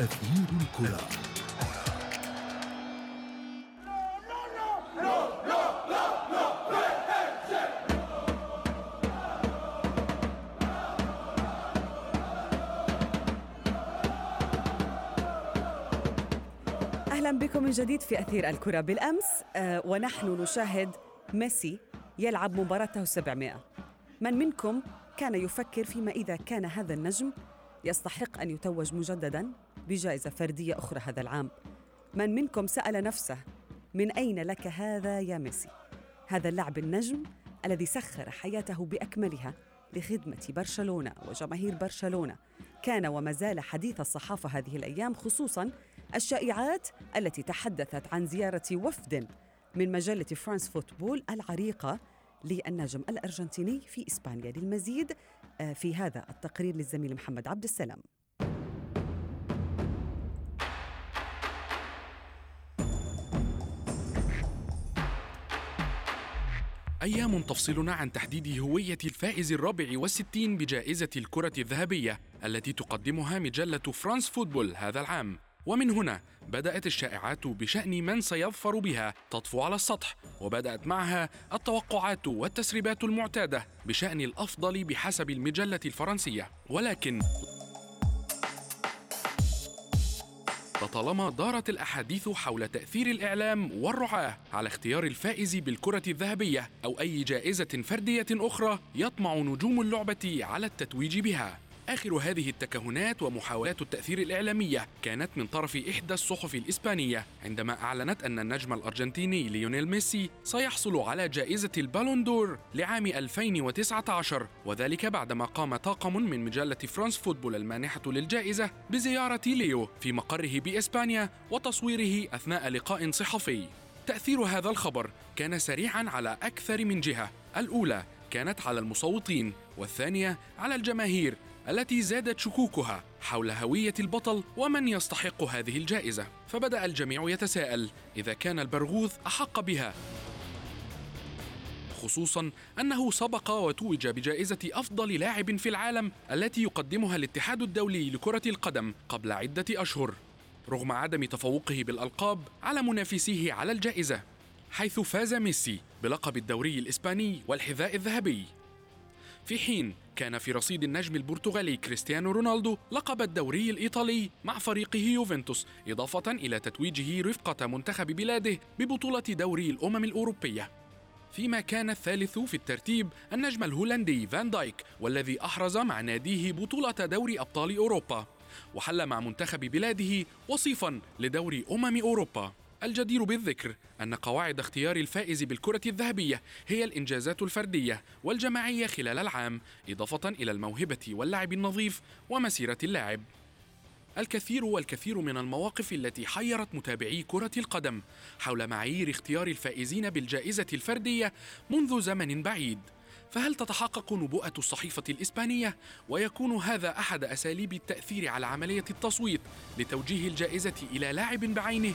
أثير الكرة. أهلا بكم من جديد في أثير الكرة بالأمس. آه ونحن نشاهد ميسي يلعب مباراته 700 من منكم كان يفكر فيما إذا كان هذا النجم يستحق أن يتوج مجددا؟ بجائزة فردية أخرى هذا العام. من منكم سأل نفسه من أين لك هذا يا ميسي؟ هذا اللاعب النجم الذي سخر حياته بأكملها لخدمة برشلونة وجماهير برشلونة. كان وما زال حديث الصحافة هذه الأيام خصوصا الشائعات التي تحدثت عن زيارة وفد من مجلة فرانس فوتبول العريقة للنجم الأرجنتيني في إسبانيا. للمزيد آه، في هذا التقرير للزميل محمد عبد السلام. أيام تفصلنا عن تحديد هوية الفائز الرابع والستين بجائزة الكرة الذهبية التي تقدمها مجلة فرانس فوتبول هذا العام. ومن هنا بدأت الشائعات بشأن من سيظفر بها تطفو على السطح وبدأت معها التوقعات والتسريبات المعتادة بشأن الأفضل بحسب المجلة الفرنسية. ولكن لطالما دارت الأحاديث حول تأثير الإعلام والرعاة على اختيار الفائز بالكرة الذهبية أو أي جائزة فردية أخرى يطمع نجوم اللعبة على التتويج بها. آخر هذه التكهنات ومحاولات التأثير الإعلامية كانت من طرف إحدى الصحف الإسبانية عندما أعلنت أن النجم الأرجنتيني ليونيل ميسي سيحصل على جائزة البالون دور لعام 2019 وذلك بعدما قام طاقم من مجلة فرانس فوتبول المانحة للجائزة بزيارة ليو في مقره بإسبانيا وتصويره أثناء لقاء صحفي. تأثير هذا الخبر كان سريعا على أكثر من جهة الأولى كانت على المصوتين والثانية على الجماهير التي زادت شكوكها حول هوية البطل ومن يستحق هذه الجائزة. فبدأ الجميع يتساءل إذا كان البرغوث أحق بها. خصوصا أنه سبق وتوج بجائزة أفضل لاعب في العالم التي يقدمها الاتحاد الدولي لكرة القدم قبل عدة أشهر. رغم عدم تفوقه بالألقاب على منافسيه على الجائزة حيث فاز ميسي بلقب الدوري الإسباني والحذاء الذهبي. في حين كان في رصيد النجم البرتغالي كريستيانو رونالدو لقب الدوري الإيطالي مع فريقه يوفنتوس إضافة إلى تتويجه رفقة منتخب بلاده ببطولة دوري الأمم الأوروبية. فيما كان الثالث في الترتيب النجم الهولندي فان دايك والذي أحرز مع ناديه بطولة دوري أبطال أوروبا. وحل مع منتخب بلاده وصيفا لدوري أمم أوروبا. الجدير بالذكر أن قواعد اختيار الفائز بالكرة الذهبية هي الإنجازات الفردية والجماعية خلال العام إضافة إلى الموهبة واللعب النظيف ومسيرة اللاعب الكثير والكثير من المواقف التي حيرت متابعي كرة القدم حول معايير اختيار الفائزين بالجائزة الفردية منذ زمن بعيد فهل تتحقق نبوءة الصحيفة الإسبانية ويكون هذا أحد أساليب التأثير على عملية التصويت لتوجيه الجائزة إلى لاعب بعينه؟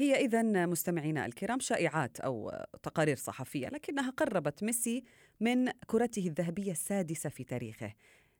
هي إذا مستمعينا الكرام شائعات أو تقارير صحفية لكنها قربت ميسي من كرته الذهبية السادسة في تاريخه.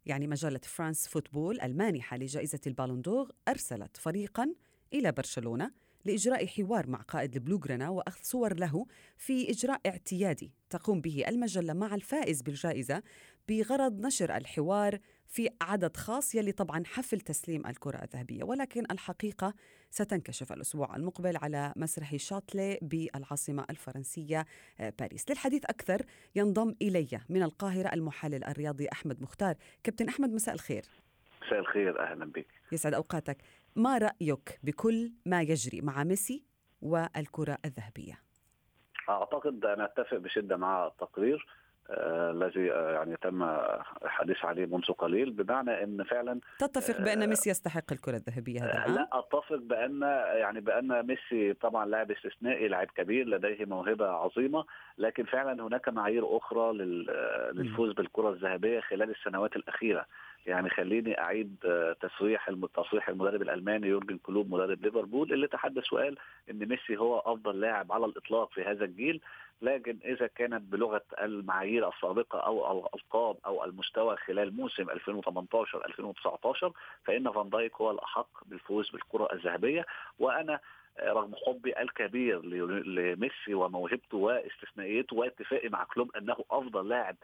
يعني مجلة فرانس فوتبول المانحة لجائزة البالوندور أرسلت فريقا إلى برشلونة. لإجراء حوار مع قائد البلوغرانا وأخذ صور له في إجراء اعتيادي تقوم به المجلة مع الفائز بالجائزة بغرض نشر الحوار في عدد خاص يلي طبعا حفل تسليم الكرة الذهبية. ولكن الحقيقة ستنكشف الأسبوع المقبل على مسرح شاتلي بالعاصمة الفرنسية آه، باريس. للحديث أكثر ينضم إلي من القاهرة المحلل الرياضي أحمد مختار. كابتن أحمد مساء الخير. مساء الخير أهلا بك. يسعد أوقاتك. ما رأيك بكل ما يجري مع ميسي والكرة الذهبية؟ أعتقد أنا أتفق بشدة مع التقرير آه، الذي آه يعني تم الحديث عليه منذ قليل بمعنى إن فعلا تتفق بأن ميسي يستحق الكرة الذهبية هذا؟ لا أتفق بأن يعني بأن ميسي طبعا لاعب استثنائي لاعب كبير لديه موهبة عظيمة لكن فعلا هناك معايير أخرى للفوز بالكرة الذهبية خلال السنوات الأخيرة. يعني خليني أعيد آه، تصريح تصريح المدرب الألماني يورجن كلوب مدرب ليفربول اللي تحدث وقال إن ميسي هو أفضل لاعب على الإطلاق في هذا الجيل. لكن إذا كانت بلغة المعايير السابقة أو الألقاب أو المستوى خلال موسم 2018 2019 فإن فان دايك هو الأحق بالفوز بالكرة الذهبية. وأنا رغم حبي الكبير لميسي وموهبته واستثنائيته واتفاقي مع كلوب إنه أفضل لاعب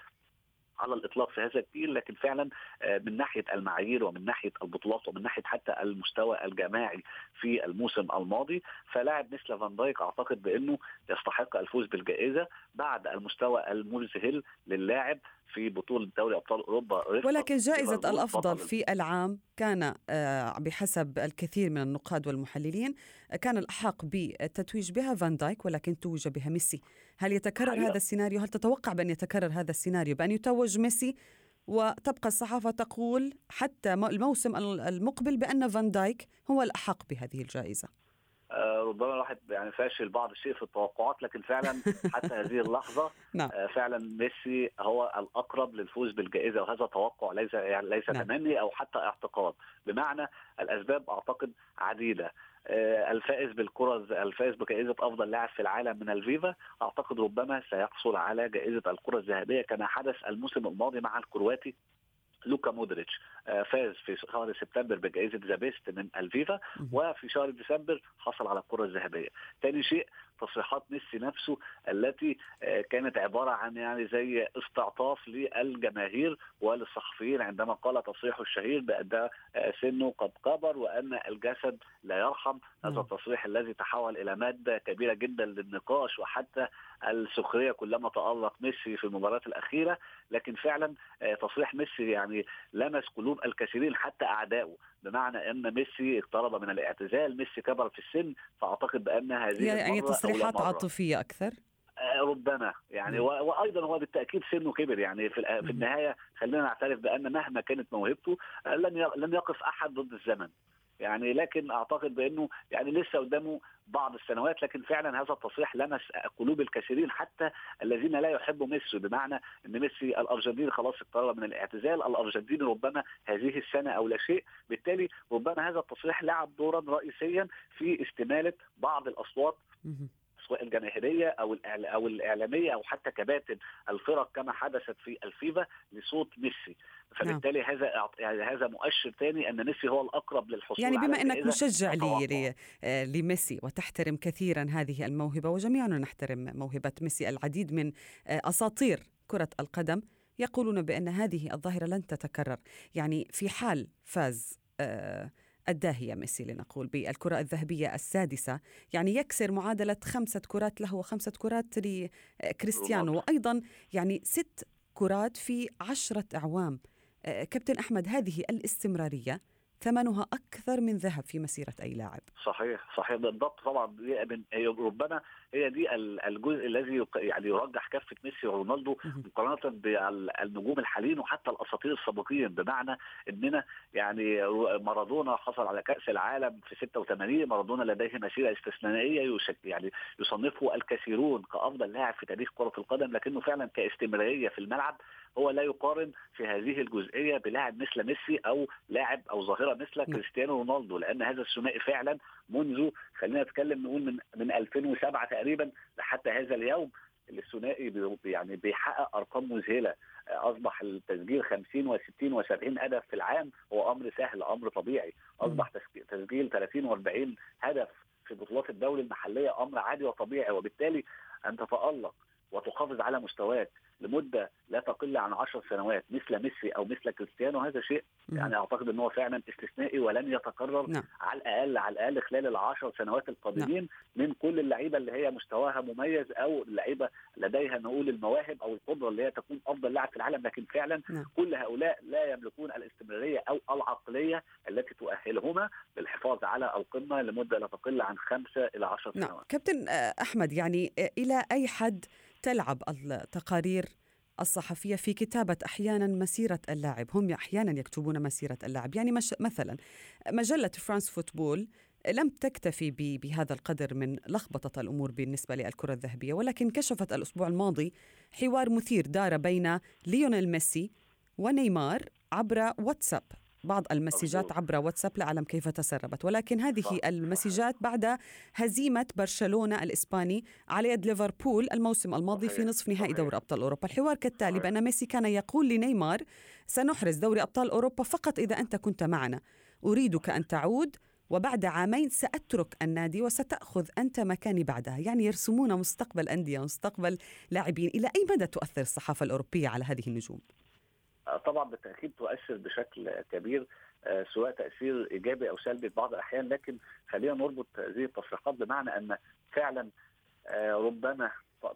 على الإطلاق في هذا الجيل لكن فعلا آه، من ناحية المعايير ومن ناحية البطولات ومن ناحية حتى المستوى الجماعي في الموسم الماضي فلاعب مثل فان دايك أعتقد بأنه يستحق الفوز بالجائزة بعد المستوى المذهل للاعب في بطولة دوري أبطال أوروبا ولكن جائزة الأفضل في العام كان آه، بحسب الكثير من النقاد والمحللين كان الأحق بالتتويج بها فان دايك ولكن توج بها ميسي. هل يتكرر حقيقة. هذا السيناريو؟ هل تتوقع بأن يتكرر هذا السيناريو؟ بأن يتوج ميسي وتبقى الصحافة تقول حتى الموسم المقبل بأن فان دايك هو الأحق بهذه الجائزة. آه، ربما الواحد يعني فاشل بعض الشيء في التوقعات لكن فعلا حتى هذه اللحظة نعم. آه، فعلا ميسي هو الأقرب للفوز بالجائزة وهذا توقع ليس يعني ليس نعم. تمني أو حتى اعتقاد بمعنى الأسباب أعتقد عديده آه، الفائز بالكرة الفائز بجائزة أفضل لاعب في العالم من الفيفا أعتقد ربما سيحصل على جائزة الكرة الذهبية كما حدث الموسم الماضي مع الكرواتي لوكا مودريتش آه، فاز في شهر سبتمبر بجائزة ذا بيست من الفيفا وفي شهر ديسمبر حصل على الكرة الذهبية. ثاني شيء تصريحات ميسي نفسه التي آه، كانت عبارة عن يعني زي استعطاف للجماهير وللصحفيين عندما قال تصريحه الشهير بأن سنه قد كبر وأن الجسد لا يرحم. هذا التصريح الذي تحول إلى مادة كبيرة جدا للنقاش وحتى السخرية كلما تألق ميسي في المباريات الأخيرة. لكن فعلا آه، تصريح ميسي يعني لمس قلوب الكثيرين حتى اعدائه بمعنى أن ميسي اقترب من الاعتزال ميسي كبر في السن فأعتقد بأن هذه يعني تصريحات عاطفية أكثر؟ آه، ربما. يعني وأيضا هو بالتأكيد سنه كبر. يعني في في النهاية خلينا نعترف بأن مهما كانت موهبته آه، لن لن يقف أحد ضد الزمن. يعني لكن أعتقد بأنه يعني لسه قدامه بعض السنوات لكن فعلا هذا التصريح لمس قلوب الكثيرين حتى الذين لا يحبوا ميسي بمعنى إن ميسي الارجنتين خلاص اقترب من الاعتزال الارجنتين ربما هذه السنة أو لا شيء. بالتالي ربما هذا التصريح لعب دورا رئيسيا في استمالة بعض الأصوات. سواء الجماهيرية أو أو الإعلامية أو حتى كباتن الفرق كما حدثت في الفيفا لصوت ميسي. فبالتالي نعم. هذا يعني هذا مؤشر ثاني أن ميسي هو الأقرب للحصول يعني بما أنك مشجع لي آه، لميسي وتحترم كثيرا هذه الموهبة وجميعنا نحترم موهبة ميسي العديد من آه، أساطير كرة القدم يقولون بأن هذه الظاهرة لن تتكرر. يعني في حال فاز آه الداهية ميسي لنقول بالكرة الذهبية السادسة. يعني يكسر معادلة خمسة كرات له وخمسة كرات لكريستيانو وأيضا يعني ست كرات في عشرة أعوام. آه، كابتن أحمد هذه الاستمرارية ثمنها أكثر من ذهب في مسيرة أي لاعب. صحيح صحيح. بالضبط طبعا. هي ربما هي دي الجزء الذي يعني يرجح كفة ميسي ورونالدو مقارنة بالنجوم الحاليين وحتى الأساطير السابقين. بمعنى إننا يعني مارادونا حصل على كأس العالم في 86 مارادونا لديه مسيرة استثنائية يعني يصنفه الكثيرون كأفضل لاعب في تاريخ كرة القدم لكنه فعلا كاستمرارية في الملعب. هو لا يقارن في هذه الجزئية بلاعب مثل ميسي أو لاعب أو مثل كريستيانو رونالدو لأن هذا الثنائي فعلا منذ خلينا نتكلم نقول من من 2007 تقريبا لحتى هذا اليوم الثنائي يعني بيحقق أرقام مذهلة. أصبح التسجيل 50 و60 و70 هدف في العام هو أمر سهل أمر طبيعي. أصبح تسجيل 30 و40 هدف في بطولات الدوري المحلية أمر عادي وطبيعي. وبالتالي أن تتألق وتحافظ على مستواك لمدة لا تقل عن 10 سنوات مثل ميسي أو مثل كريستيانو هذا شيء يعني أعتقد إن هو فعلا استثنائي ولن يتكرر نعم. على الاقل على الأقل خلال العشر سنوات القادمين نعم. من كل اللعيبة اللي هي مستواها مميز أو اللعيبة لديها نقول المواهب أو القدرة اللي هي تكون أفضل لاعب في العالم لكن فعلا نعم. كل هؤلاء لا يملكون الاستمرارية أو العقلية التي تؤهلهما للحفاظ على القمة لمدة لا تقل عن خمسة إلى عشر نعم. سنوات. كابتن آه، أحمد يعني آه، إلى أي حد تلعب التقارير الصحفية في كتابة أحيانا مسيرة اللاعب. هم أحيانا يكتبون مسيرة اللاعب. يعني مش مثلا مجلة فرانس فوتبول لم تكتفي بهذا القدر من لخبطة الأمور بالنسبة للكرة الذهبية ولكن كشفت الأسبوع الماضي حوار مثير دار بين ليونيل ميسي ونيمار عبر واتساب. بعض المسجات عبر واتساب لا أعلم كيف تسربت ولكن هذه المسجات بعد هزيمة برشلونة الإسباني على يد ليفربول الموسم الماضي في نصف نهائي دوري أبطال أوروبا. الحوار كالتالي بأن ميسي كان يقول لنيمار سنحرز دوري أبطال أوروبا فقط إذا أنت كنت معنا. أريدك أن تعود وبعد عامين سأترك النادي وستأخذ أنت مكاني بعدها. يعني يرسمون مستقبل أندية مستقبل لاعبين. إلى أي مدى تؤثر الصحافة الأوروبية على هذه النجوم؟ طبعا بالتأكيد تؤثر بشكل كبير آه، سواء تأثير إيجابي أو سلبي في بعض الأحيان لكن خلينا نربط هذه التصريحات بمعنى أن فعلا آه، ربما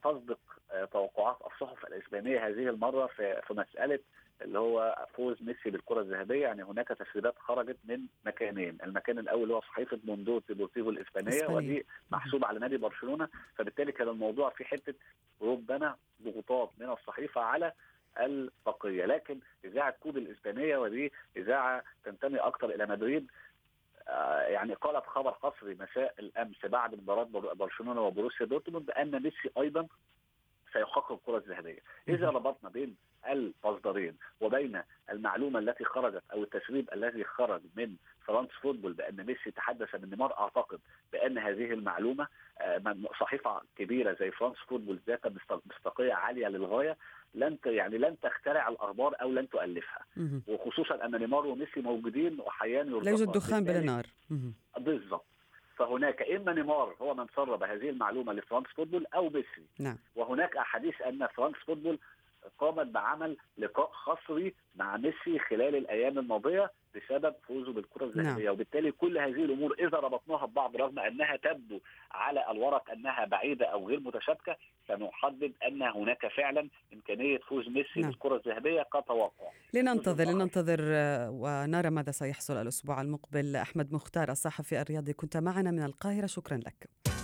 تصدق آه، توقعات الصحف الإسبانية هذه المرة في في مسألة اللي هو فوز ميسي بالكرة الذهبية. يعني هناك تسريبات خرجت من مكانين، المكان الأول هو صحيفة موندو ديبورتيفو الإسبانية ودي محسوبة على نادي برشلونة. فبالتالي كان الموضوع في حتة ربما ضغوطات من الصحيفة على البقيه لكن إذاعة كوبي الإسبانية ودي إذاعة تنتمي أكثر إلى مدريد آه، يعني قالت خبر حصري مساء الأمس بعد مباراة برشلونة وبروسيا دورتموند ان ميسي أيضا سيحقق الكرة الذهبية. إذا ربطنا بين المصدرين وبين المعلومة التي خرجت أو التسريب الذي خرج من فرانس فوتبول بأن ميسي تحدث مع نيمار أعتقد بأن هذه المعلومة آه، صحيفة كبيرة زي فرانس فوتبول ذات مصداقية عالية للغاية لن يعني لن تخترع الأخبار أو لن تؤلفها. وخصوصا أن نيمار وميسي موجودين وحيان لا يوجد دخان بلا نار. بالضبط فهناك إما نيمار هو من سرب هذه المعلومة لفرانس فوتبول أو ميسي. نعم. وهناك أحاديث أن فرانس فوتبول قامت بعمل لقاء حصري مع ميسي خلال الأيام الماضية بسبب فوزه بالكرة الذهبية. نعم. وبالتالي كل هذه الأمور إذا ربطناها ببعض رغم أنها تبدو على الورق أنها بعيدة أو غير متشابكة سنحدد أن هناك فعلا إمكانية فوز ميسي نعم. بالكرة الذهبية كتوقع. لننتظر لننتظر آه، ونرى ماذا سيحصل الأسبوع المقبل. أحمد مختار الصحفي الرياضي كنت معنا من القاهرة. شكرا لك.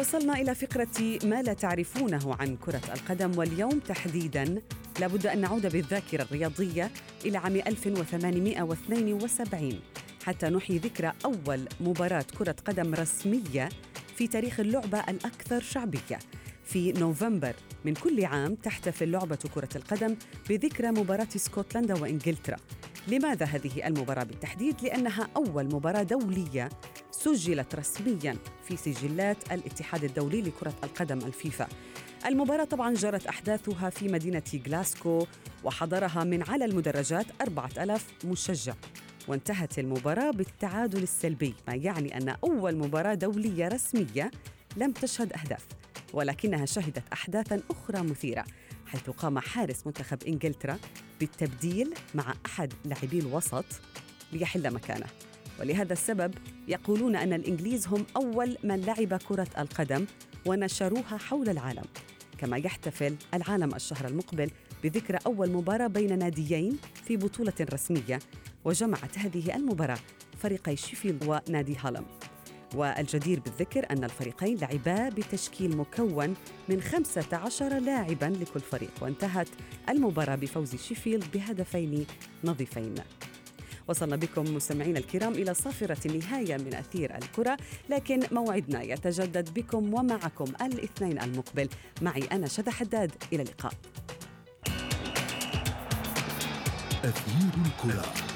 وصلنا إلى فقرة ما لا تعرفونه عن كرة القدم واليوم تحديدا لابد أن نعود بالذاكرة الرياضية إلى عام 1872 حتى نحيي ذكرى أول مباراة كرة قدم رسمية في تاريخ اللعبة الأكثر شعبية. في نوفمبر من كل عام تحتفل لعبة كرة القدم بذكرى مباراة اسكتلندا وإنجلترا. لماذا هذه المباراة بالتحديد؟ لأنها أول مباراة دولية سجلت رسميا في سجلات الاتحاد الدولي لكرة القدم الفيفا. المباراة طبعا جرت أحداثها في مدينة غلاسكو وحضرها من على المدرجات أربعة ألاف مشجع. وانتهت المباراة بالتعادل السلبي ما يعني أن أول مباراة دولية رسمية لم تشهد أهداف ولكنها شهدت أحداثا أخرى مثيرة. حيث قام حارس منتخب إنجلترا بالتبديل مع أحد لاعبي الوسط ليحل مكانه. ولهذا السبب يقولون أن الإنجليز هم أول من لعب كرة القدم ونشروها حول العالم. كما يحتفل العالم الشهر المقبل بذكرى أول مباراة بين ناديين في بطولة رسمية وجمعت هذه المباراة فريقي شيفيلد ونادي هالم والجدير بالذكر أن الفريقين لعبا بتشكيل مكون من 15 لاعبا لكل فريق وانتهت المباراة بفوز شيفيلد بهدفين نظيفين. وصلنا بكم مستمعينا الكرام إلى صافرة النهاية من أثير الكرة لكن موعدنا يتجدد بكم ومعكم الاثنين المقبل. معي أنا شذى حداد إلى اللقاء. أثير الكرة.